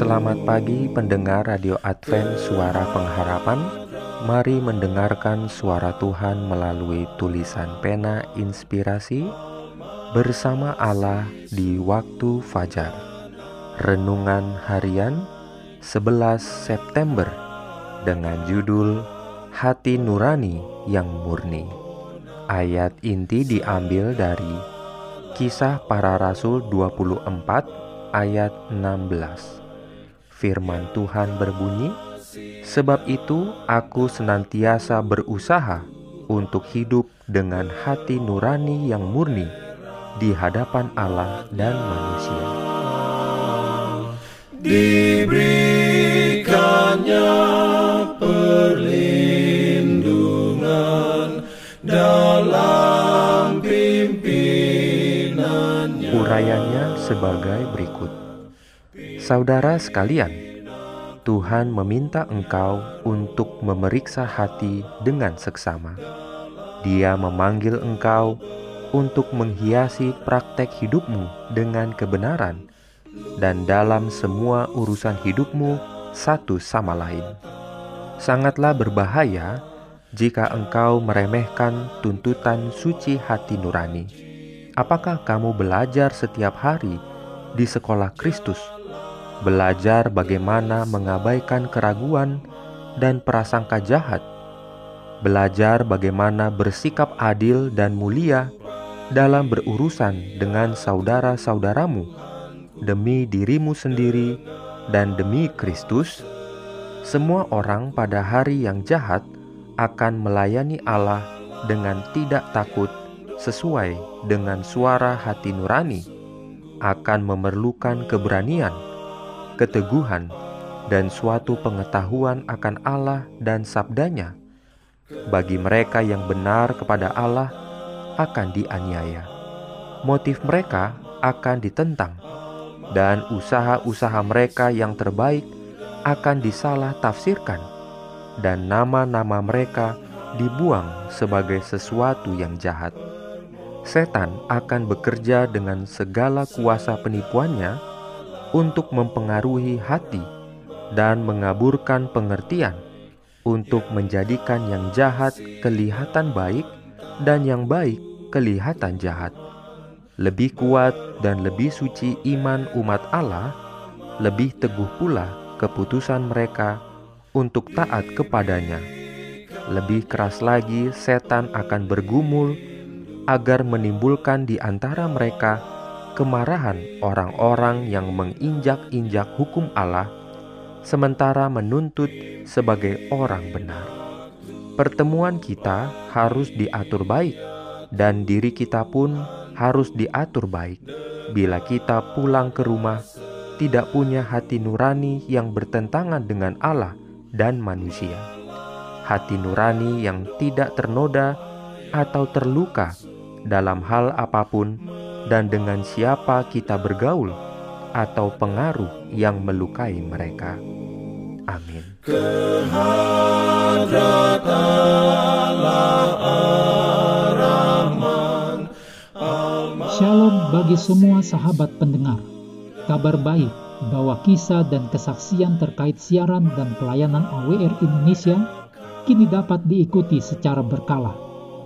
Selamat pagi pendengar Radio Advent Suara Pengharapan. Mari mendengarkan suara Tuhan melalui tulisan pena inspirasi Bersama Allah di waktu fajar. Renungan harian 11 September Dengan judul Hati Nurani yang Murni. Ayat inti diambil dari Kisah Para Rasul 24 ayat 16 Firman Tuhan berbunyi, "Sebab itu aku senantiasa berusaha untuk hidup dengan hati nurani yang murni di hadapan Allah dan manusia." Diberikannya perlindungan dalam pimpinannya. Urayanya sebagai berikut. Saudara sekalian, Tuhan meminta engkau untuk memeriksa hati dengan seksama. Dia memanggil engkau untuk menghiasi praktek hidupmu dengan kebenaran, dan dalam semua urusan hidupmu satu sama lain. Sangatlah berbahaya jika engkau meremehkan tuntutan suci hati nurani. Apakah kamu belajar setiap hari di sekolah Kristus? belajar bagaimana mengabaikan keraguan dan prasangka jahat, belajar bagaimana bersikap adil dan mulia dalam berurusan dengan saudara-saudaramu demi dirimu sendiri dan demi Kristus. Semua orang pada hari yang jahat akan melayani Allah dengan tidak takut sesuai dengan suara hati nurani, akan memerlukan keberanian keteguhan, dan suatu pengetahuan akan Allah dan sabdanya. Bagi mereka yang benar kepada Allah akan dianiaya. Motif mereka akan ditentang, dan usaha-usaha mereka yang terbaik akan disalah tafsirkan, dan nama-nama mereka dibuang sebagai sesuatu yang jahat. Setan akan bekerja dengan segala kuasa penipuannya untuk mempengaruhi hati dan mengaburkan pengertian, untuk menjadikan yang jahat kelihatan baik dan yang baik kelihatan jahat. Lebih kuat dan lebih suci iman umat Allah, lebih teguh pula keputusan mereka untuk taat kepadanya. Lebih keras lagi, setan akan bergumul agar menimbulkan di antara mereka kemarahan orang-orang yang menginjak-injak hukum Allah, sementara menuntut sebagai orang benar. Pertemuan kita harus diatur baik, dan diri kita pun harus diatur baik. Bila kita pulang ke rumah, tidak punya hati nurani yang bertentangan dengan Allah dan manusia, hati nurani yang tidak ternoda atau terluka dalam hal apa pun dan dengan siapa kita bergaul atau pengaruh yang melukai mereka. Amin. Shalom bagi semua sahabat pendengar. Kabar baik bahwa kisah dan kesaksian terkait siaran dan pelayanan AWR Indonesia kini dapat diikuti secara berkala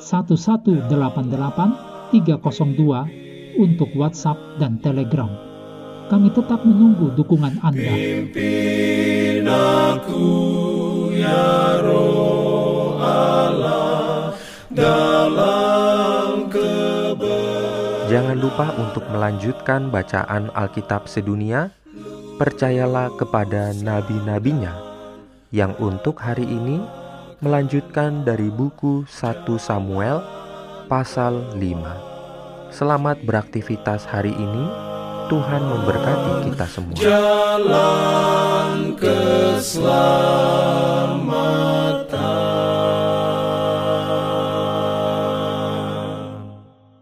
1188 302 untuk WhatsApp dan Telegram. Kami tetap menunggu dukungan Anda. Jangan lupa untuk melanjutkan bacaan Alkitab sedunia. Percayalah kepada nabi-nabinya yang untuk hari ini melanjutkan dari buku 1 Samuel pasal 5. Selamat beraktivitas hari ini. Tuhan memberkati kita semua. Jalan keselamatan